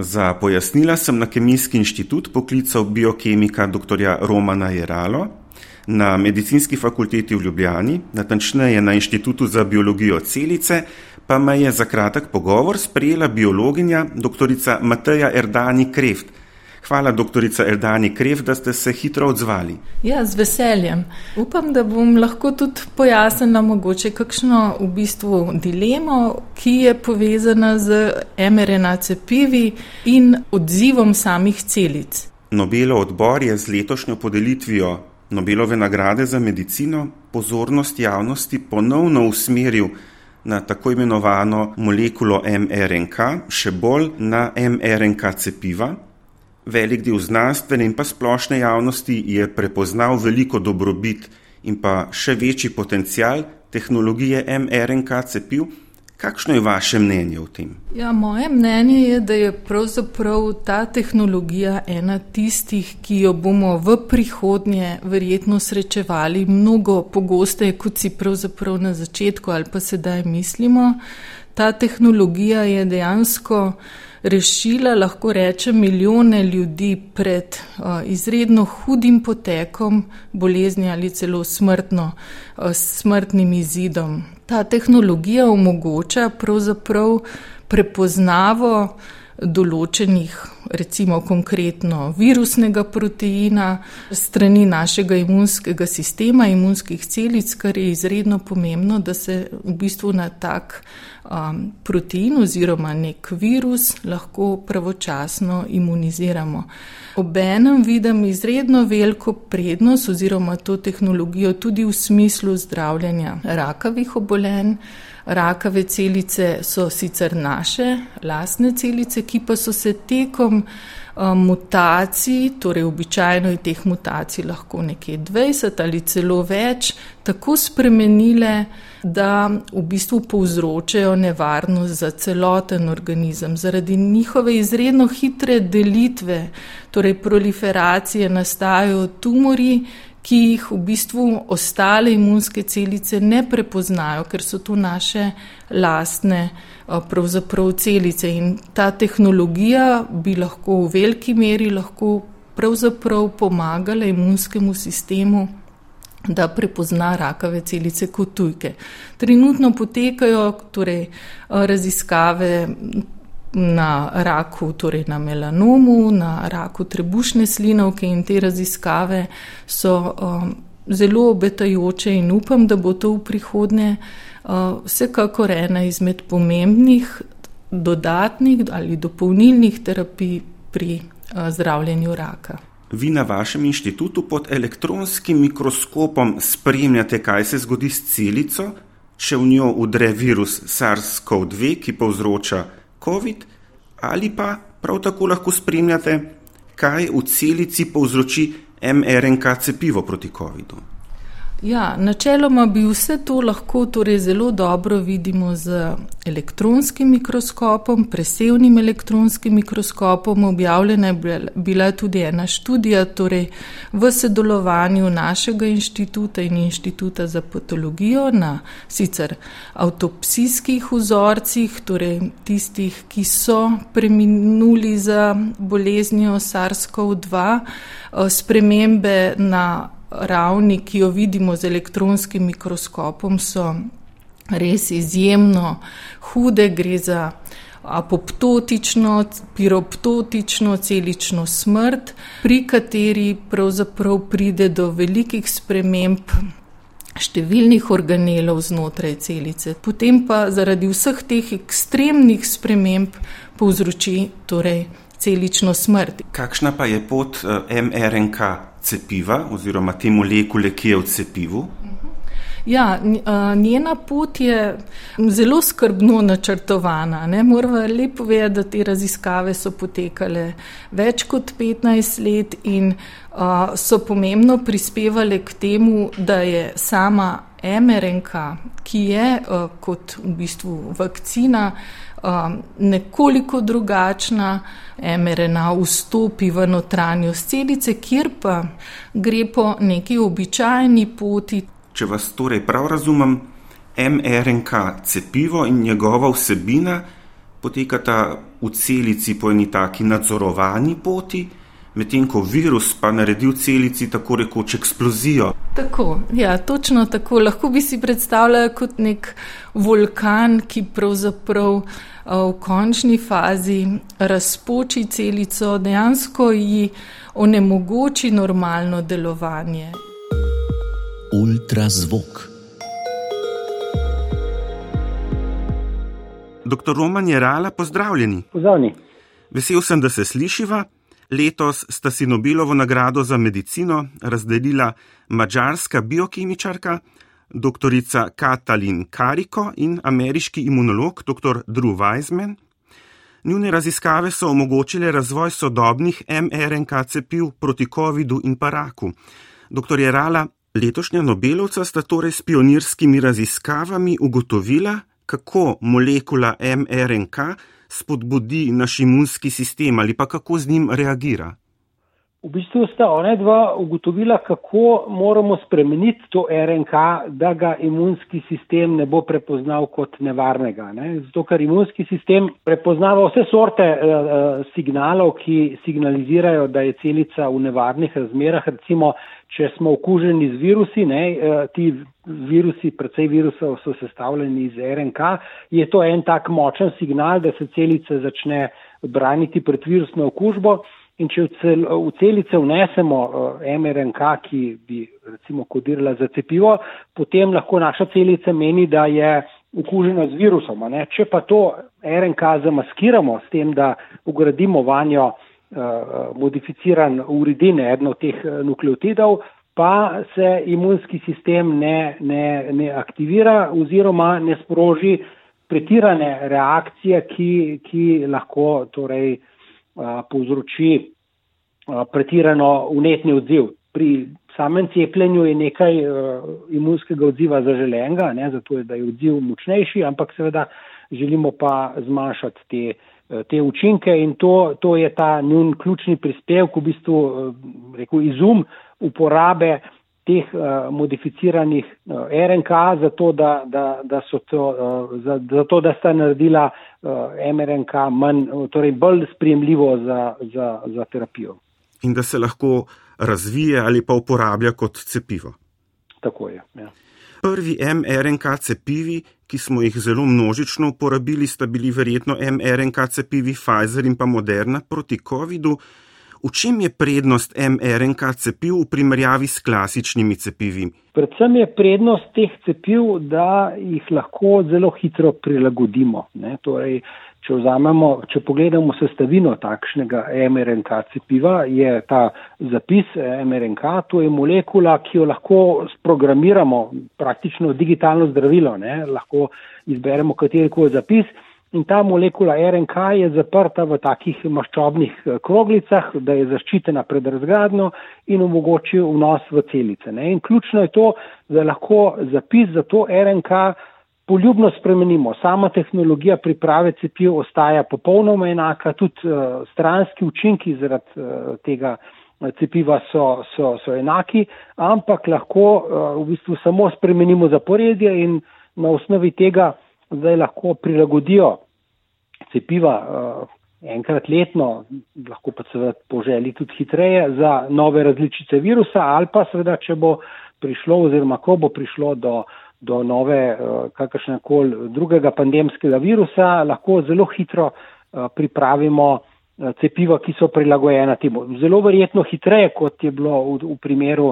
Za pojasnila sem na Kemijski inštitut poklical biokemika dr. Romana Jeralo na medicinski fakulteti v Ljubljani, natančneje na Inštitutu za biologijo celice, pa me je za kratek pogovor sprejela biologinja dr. Mateja Erdani Kreft. Hvala, doktorica Erdani Kreft, da ste se hitro odzvali. Ja, z veseljem. Upam, da bom lahko tudi pojasnila mogoče kakšno v bistvu dilemo, ki je povezana z mRNA cepivi in odzivom samih celic. Nobelov odbor je z letošnjo podelitvijo Nobelove nagrade za medicino pozornost javnosti ponovno usmeril na tako imenovano molekulo mRNK, še bolj na mRNK cepiva. Velik del znanstvene in pa splošne javnosti je prepoznal veliko dobrobit in pa še večji potencial tehnologije mRNK cepiv. Kakšno je vaše mnenje o tem? Ja, moje mnenje je, da je pravzaprav ta tehnologija ena tistih, ki jo bomo v prihodnje verjetno srečevali mnogo pogosteje, kot si pravzaprav na začetku ali pa sedaj mislimo. Ta tehnologija je dejansko rešila, lahko rečem, milijone ljudi pred uh, izredno hudim potekom bolezni ali celo smrtno, uh, smrtnim izidom. Ta tehnologija omogoča pravzaprav prepoznavo določenih, recimo konkretno virusnega proteina strani našega imunskega sistema, imunskih celic, kar je izredno pomembno, da se v bistvu na tak um, protein oziroma nek virus lahko pravočasno imuniziramo. Obenem vidim izredno veliko prednost oziroma to tehnologijo tudi v smislu zdravljenja rakavih obolenj. Rakave celice so sicer naše lastne celice, ki pa so se tekom um, mutacij, torej običajno je teh mutacij lahko nekje 20 ali celo več, tako spremenile, da v bistvu povzročajo nevarnost za celoten organizem. Zaradi njihove izredno hitre delitve, torej proliferacije, nastajajo tumori, ki jih v bistvu ostale imunske celice ne prepoznajo, ker so to naše lastne pravzaprav celice. In ta tehnologija bi lahko v veliki meri lahko pravzaprav pomagala imunskemu sistemu, da prepozna rakave celice kot tujke. Trenutno potekajo torej, raziskave na raku, torej na melanomu, na raku trebušne slinovke in te raziskave so um, zelo obetajoče in upam, da bo to v prihodnje uh, vsekakor ena izmed pomembnih dodatnih ali dopolnilnih terapij pri uh, zdravljenju raka. Vi na vašem inštitutu pod elektronskim mikroskopom spremljate, kaj se zgodi s celico, če v njo udre virus SARS-CoV-2, ki povzroča COVID, ali pa prav tako lahko spremljate, kaj v celici povzroči mRNK cepivo proti COVID-u. Ja, načeloma bi vse to lahko torej zelo dobro vidimo z elektronskim mikroskopom, presevnim elektronskim mikroskopom. Objavljena je bila tudi ena študija torej v sodelovanju našega inštituta in inštituta za patologijo na sicer avtopsijskih vzorcih, torej tistih, ki so preminuli za boleznijo SARS-CoV-2, eh, spremembe na ravni, ki jo vidimo z elektronskim mikroskopom, so res izjemno hude. Gre za apoptotično, piroptotično celično smrt, pri kateri pravzaprav pride do velikih sprememb. Številnih organelov znotraj celice, potem pa zaradi vseh teh ekstremnih sprememb povzroči torej celično smrt. Kakšna pa je pot eh, mRNK cepiva oziroma te molekule, ki je v cepivu? Ja, njena pot je zelo skrbno načrtovana. Moramo lepo povedati, da te raziskave so potekale več kot 15 let in so pomembno prispevale k temu, da je sama MRNK, ki je kot v bistvu vakcina, um, nekoliko drugačna mRNA vstopi v notranjost celice, kjer pa gre po neki običajni poti. Če vas torej prav razumem, mRNK cepivo in njegova vsebina potekata v celici po eni taki nadzorovani poti, medtem ko virus pa naredi v celici tako rekoč eksplozijo. Tako, ja, točno tako. Lahko bi si predstavljali kot nek vulkan, ki pravzaprav v končni fazi razpoči celico, dejansko ji onemogoči normalno delovanje. Ultrazvok. Doktor Roman Jerala, pozdravljeni. Pozdravljeni. Vesel sem, da se slišiva. Letos sta si Nobelovo nagrado za medicino razdelila mačarska biokemičarka dr. Katalin Kariko in ameriški imunolog dr. Drew Weizmann. Njune raziskave so omogočile razvoj sodobnih mRNK cepiv proti COVID-u in paraku. Dr. Jerala, letošnja Nobelovca sta torej s pionirskimi raziskavami ugotovila, kako molekula mRNK spodbudi naš imunski sistem ali pa kako z njim reagira. V bistvu sta ona dva ugotovila, kako moramo spremeniti to RNK, da ga imunski sistem ne bo prepoznal kot nevarnega. Ne? Zato, ker imunski sistem prepoznava vse sorte uh, signalov, ki signalizirajo, da je celica v nevarnih razmerah. Recimo, če smo okuženi z virusi, ne, uh, ti virusi, predvsej virusov so sestavljeni iz RNK, je to en tak močen signal, da se celica začne braniti pred virusno okužbo. In če v, cel, v celice vnesemo uh, mRNK, ki bi recimo kodirala za cepivo, potem lahko naša celica meni, da je okužena z virusom. Če pa to RNK zamaskiramo s tem, da ugradimo vanjo uh, modificiran uridin, eno od teh uh, nukleotidov, pa se imunski sistem ne, ne, ne aktivira oziroma ne sproži pretirane reakcije, ki, ki lahko torej, povzroči pretirano unetni odziv. Pri samem cepljenju je nekaj imunskega odziva zaželenega, ne, zato je, da je odziv močnejši, ampak seveda želimo pa zmanjšati te, te učinke in to, to je ta njun ključni prispevek, v bistvu rekel, izum uporabe teh uh, modificiranih uh, RNK, zato da, da, da, to, uh, za, zato da sta naredila uh, MRNK manj, torej bolj sprejemljivo za, za, za terapijo. In da se lahko razvije ali pa uporablja kot cepivo. Tako je. Ja. Prvi MRNK cepivi, ki smo jih zelo množično uporabili, sta bili verjetno MRNK cepivi Pfizer in pa Moderna proti COVID-u. V čem je prednost mRNK cepiv v primerjavi s klasičnimi cepivi? Predvsem je prednost teh cepiv, da jih lahko zelo hitro prilagodimo. Torej, če, vzamemo, če pogledamo sestavino takšnega mRNK cepiva, je ta zapis mRNK, to je molekula, ki jo lahko sprogramiramo, praktično digitalno zdravilo, ne? lahko izberemo katerikoli zapis. In ta molekula RNK je zaprta v takih maščobnih eh, kroglicah, da je zaščitena pred razgradnjo in omogoči vnos v celice. Ne? In ključno je to, da lahko zapis za to RNK poljubno spremenimo. Sama tehnologija priprave cepiv ostaja popolnoma enaka, tudi uh, stranski učinki zaradi uh, tega cepiva so, so, so enaki, ampak lahko uh, v bistvu samo spremenimo zaporedje in na osnovi tega zdaj lahko prilagodijo cepiva uh, enkrat letno, lahko pa seveda po želji tudi hitreje za nove različice virusa ali pa seveda, če bo prišlo oziroma ko bo prišlo do, do nove uh, kakršne koli drugega pandemskega virusa, lahko zelo hitro uh, pripravimo cepiva, ki so prilagojena temu. Zelo verjetno hitreje, kot je bilo v, v primeru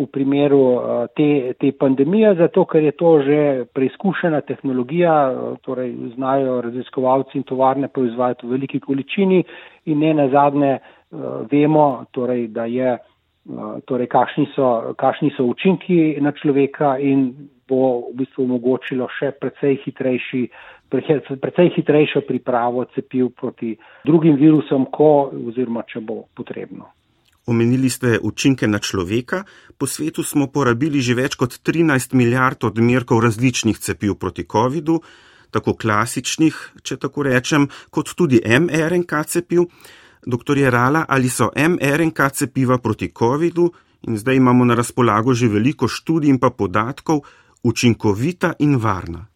v primeru eh, te, te pandemije, zato ker je to že preizkušena tehnologija, eh, torej znajo raziskovalci in tovarne proizvajati v veliki količini in ne na zadnje eh, vemo, torej, da je, torej, kakšni, so, kakšni so učinki na človeka in bo v bistvu omogočilo še precej hitrejši precej hitrejšo pripravo cepiv proti drugim virusom, ko oziroma če bo potrebno. Omenili ste učinke na človeka, po svetu smo porabili že več kot 13 milijard odmerkov različnih cepiv proti COVID-u, tako klasičnih, če tako rečem, kot tudi mRNK cepiv. Doktor Jerala, ali so mRNK cepiva proti COVID-u, in zdaj imamo na razpolago že veliko študij in pa podatkov, učinkovita in varna?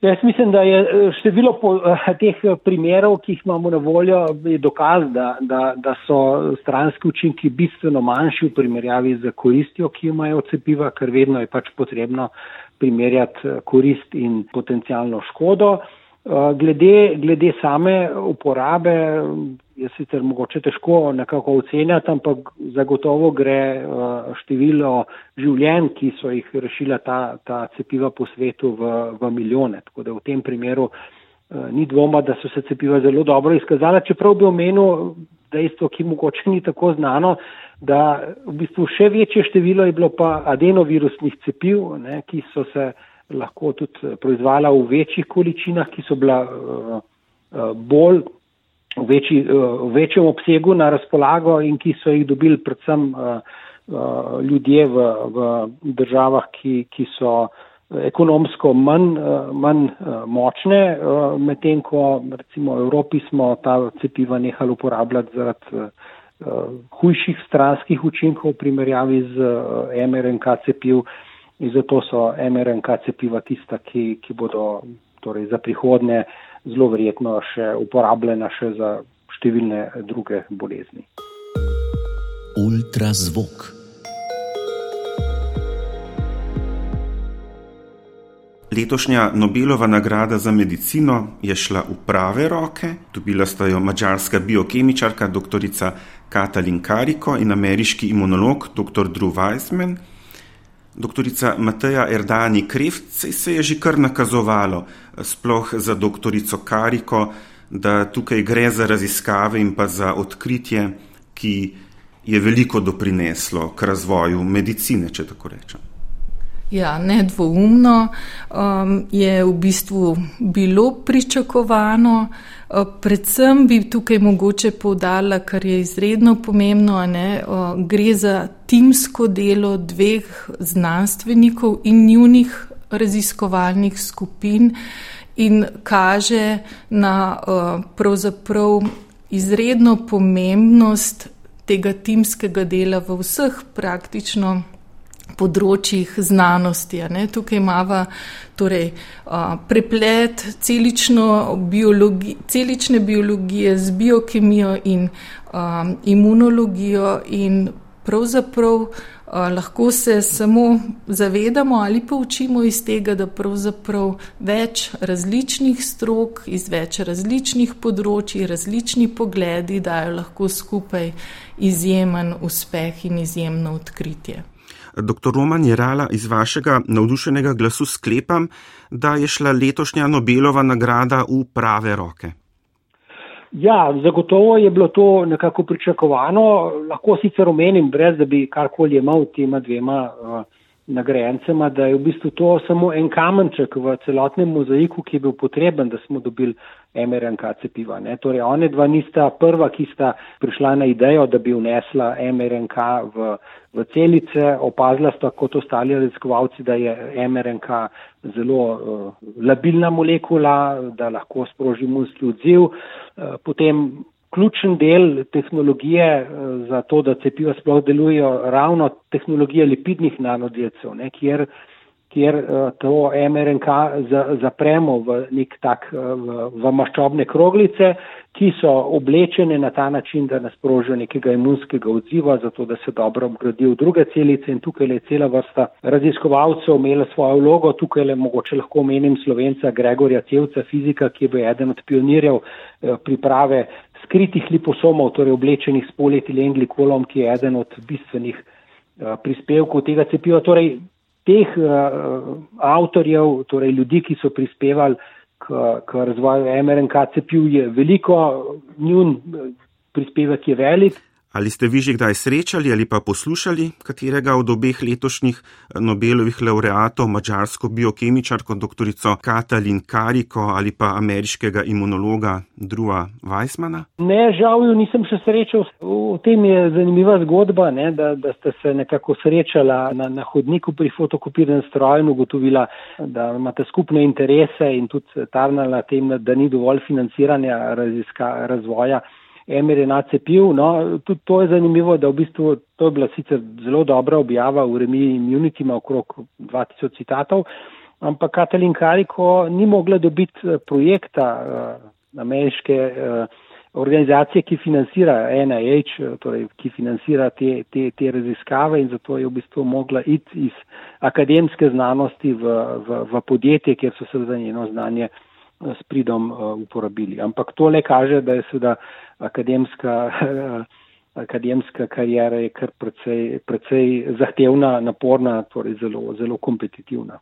Jaz mislim, da je eh, število po, eh, teh eh, primerov, ki jih imamo na voljo, dokaz, da, da, da so stranski učinki bistveno manjši v primerjavi z koristjo, ki jo imajo cepiva, ker vedno je pač potrebno primerjati korist in potencijalno škodo. Glede, glede same uporabe je sicer mogoče težko nekako ocenjati, ampak zagotovo gre uh, število življenj, ki so jih rešila ta, ta cepiva po svetu v, v milijone. Tako da v tem primeru uh, ni dvoma, da so se cepiva zelo dobro izkazala, čeprav bi omenil dejstvo, ki mogoče ni tako znano, da v bistvu še večje število je bilo pa adenovirusnih cepiv, ne, ki so se lahko tudi proizvala v večjih količinah, ki so bila bolj v, večji, eh, v večjem obsegu na razpolago in ki so jih dobili predvsem eh, eh, ljudje v, v državah, ki, ki so ekonomsko manj, manj močne, medtem ko recimo v Evropi smo ta cepiva nehali uporabljati zaradi hujših stranskih učinkov v primerjavi z MRNK cepiv. In zato so MRNK cepiva tista, ki, ki bodo torej, za prihodne uh, zelo verjetno še uporabljena še za številne druge bolezni. Ultrazvok. Letošnja Nobelova nagrada za medicino je šla v prave roke. Dobila sta jo mačarska biokemičarka dr. Katalin Kariko in ameriški imunolog dr. Drew Weissman. Doktorica Mateja Erdani Krevce se je že kar nakazovalo, sploh za doktorico Kariko, da tukaj gre za raziskave in pa za odkritje, ki je veliko doprineslo k razvoju medicine, če tako rečem. Ja, nedvoumno um, je v bistvu bilo pričakovano. Uh, predvsem bi tukaj mogoče povdala, kar je izredno pomembno, ne, uh, gre za timsko delo dveh znanstvenikov in njunih raziskovalnih skupin in kaže na uh, pravzaprav izredno pomembnost tega timskega dela v vseh praktično področjih znanosti. Tukaj imamo torej, preplet biologi, celične biologije z biokemijo in um, imunologijo in pravzaprav lahko se samo zavedamo ali pa učimo iz tega, da pravzaprav več različnih strok iz več različnih področji, različni pogledi dajo lahko skupaj izjemen uspeh in izjemno odkritje. Dr. Roman Jerala, iz vašega navdušenega glasu sklepam, da je šla letošnja Nobelova nagrada v prave roke. Ja, zagotovo je bilo to nekako pričakovano. Lahko sicer omenim, brez da bi karkoli imel tema dvema uh, nagrajencema, da je v bistvu to samo en kamenček v celotnem mozaiku, ki je bil potreben, da smo dobili MRNK cepiva. Ne? Torej, one dva nista prva, ki sta prišla na idejo, da bi vnesla MRNK v, v celice. Opazila sta kot ostali raziskovalci, da je MRNK zelo uh, labilna molekula, da lahko sproži imunski odziv. Uh, potem ključen del tehnologije eh, za to, da cepiva sploh delujejo, ravno tehnologija lipidnih nanodelcev, ne, kjer, kjer eh, to MRNK zapremo v nek tak, eh, v, v maščobne kroglice, ki so oblečene na ta način, da nas sprožijo nekega imunskega odziva, zato da se dobro obgradijo druge celice in tukaj je cela vrsta raziskovalcev imela svojo vlogo, tukaj le mogoče lahko omenim slovenca Gregorja Cevca, fizika, ki je bil eden od pionirjev priprave skritih liposomov, torej oblečenih s polietilen glikolom, ki je eden od bistvenih uh, prispevkov tega cepiva. Torej, teh uh, avtorjev, torej ljudi, ki so prispevali k, k razvoju MRNK cepiv, je veliko, njun prispevek je velik. Ali ste vi že kdaj srečali ali pa poslušali katerega od obeh letošnjih eh, Nobelovih laureatov, mačarsko biokemičarko dr. Katalin Kariko ali pa ameriškega imunologa Drua Weissmana? Ne, žal jo nisem še srečal. V tem je zanimiva zgodba, ne, da, da ste se nekako srečala na, na hodniku pri fotokopiranem stroju in ugotovila, da imate skupne interese in tudi tarnala tem, da ni dovolj financiranja raziska, razvoja mRNA cepiv. No, tudi to je zanimivo, da v bistvu to je bila sicer zelo dobra objava v Remi Immunity, ima okrog 2000 citatov. ampak Katalin Kariko ni mogla dobiti projekta ameriške organizacije, ki financira NIH, torej, ki financira te, te, te raziskave in zato je v bistvu mogla iti iz akademske znanosti v, v, v podjetje, kjer so se za njeno znanje s pridom uporabili. Ampak to le kaže, da je seveda akademska akademska karijera je kar precej, precej zahtevna, naporna, torej zelo, zelo kompetitivna.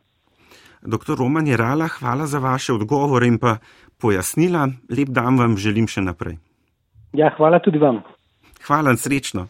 Doktor Roman Jerala, hvala za vaše odgovore in pa pojasnila. Lep dan vam želim še naprej. Ja, hvala tudi vam. Hvala in srečno.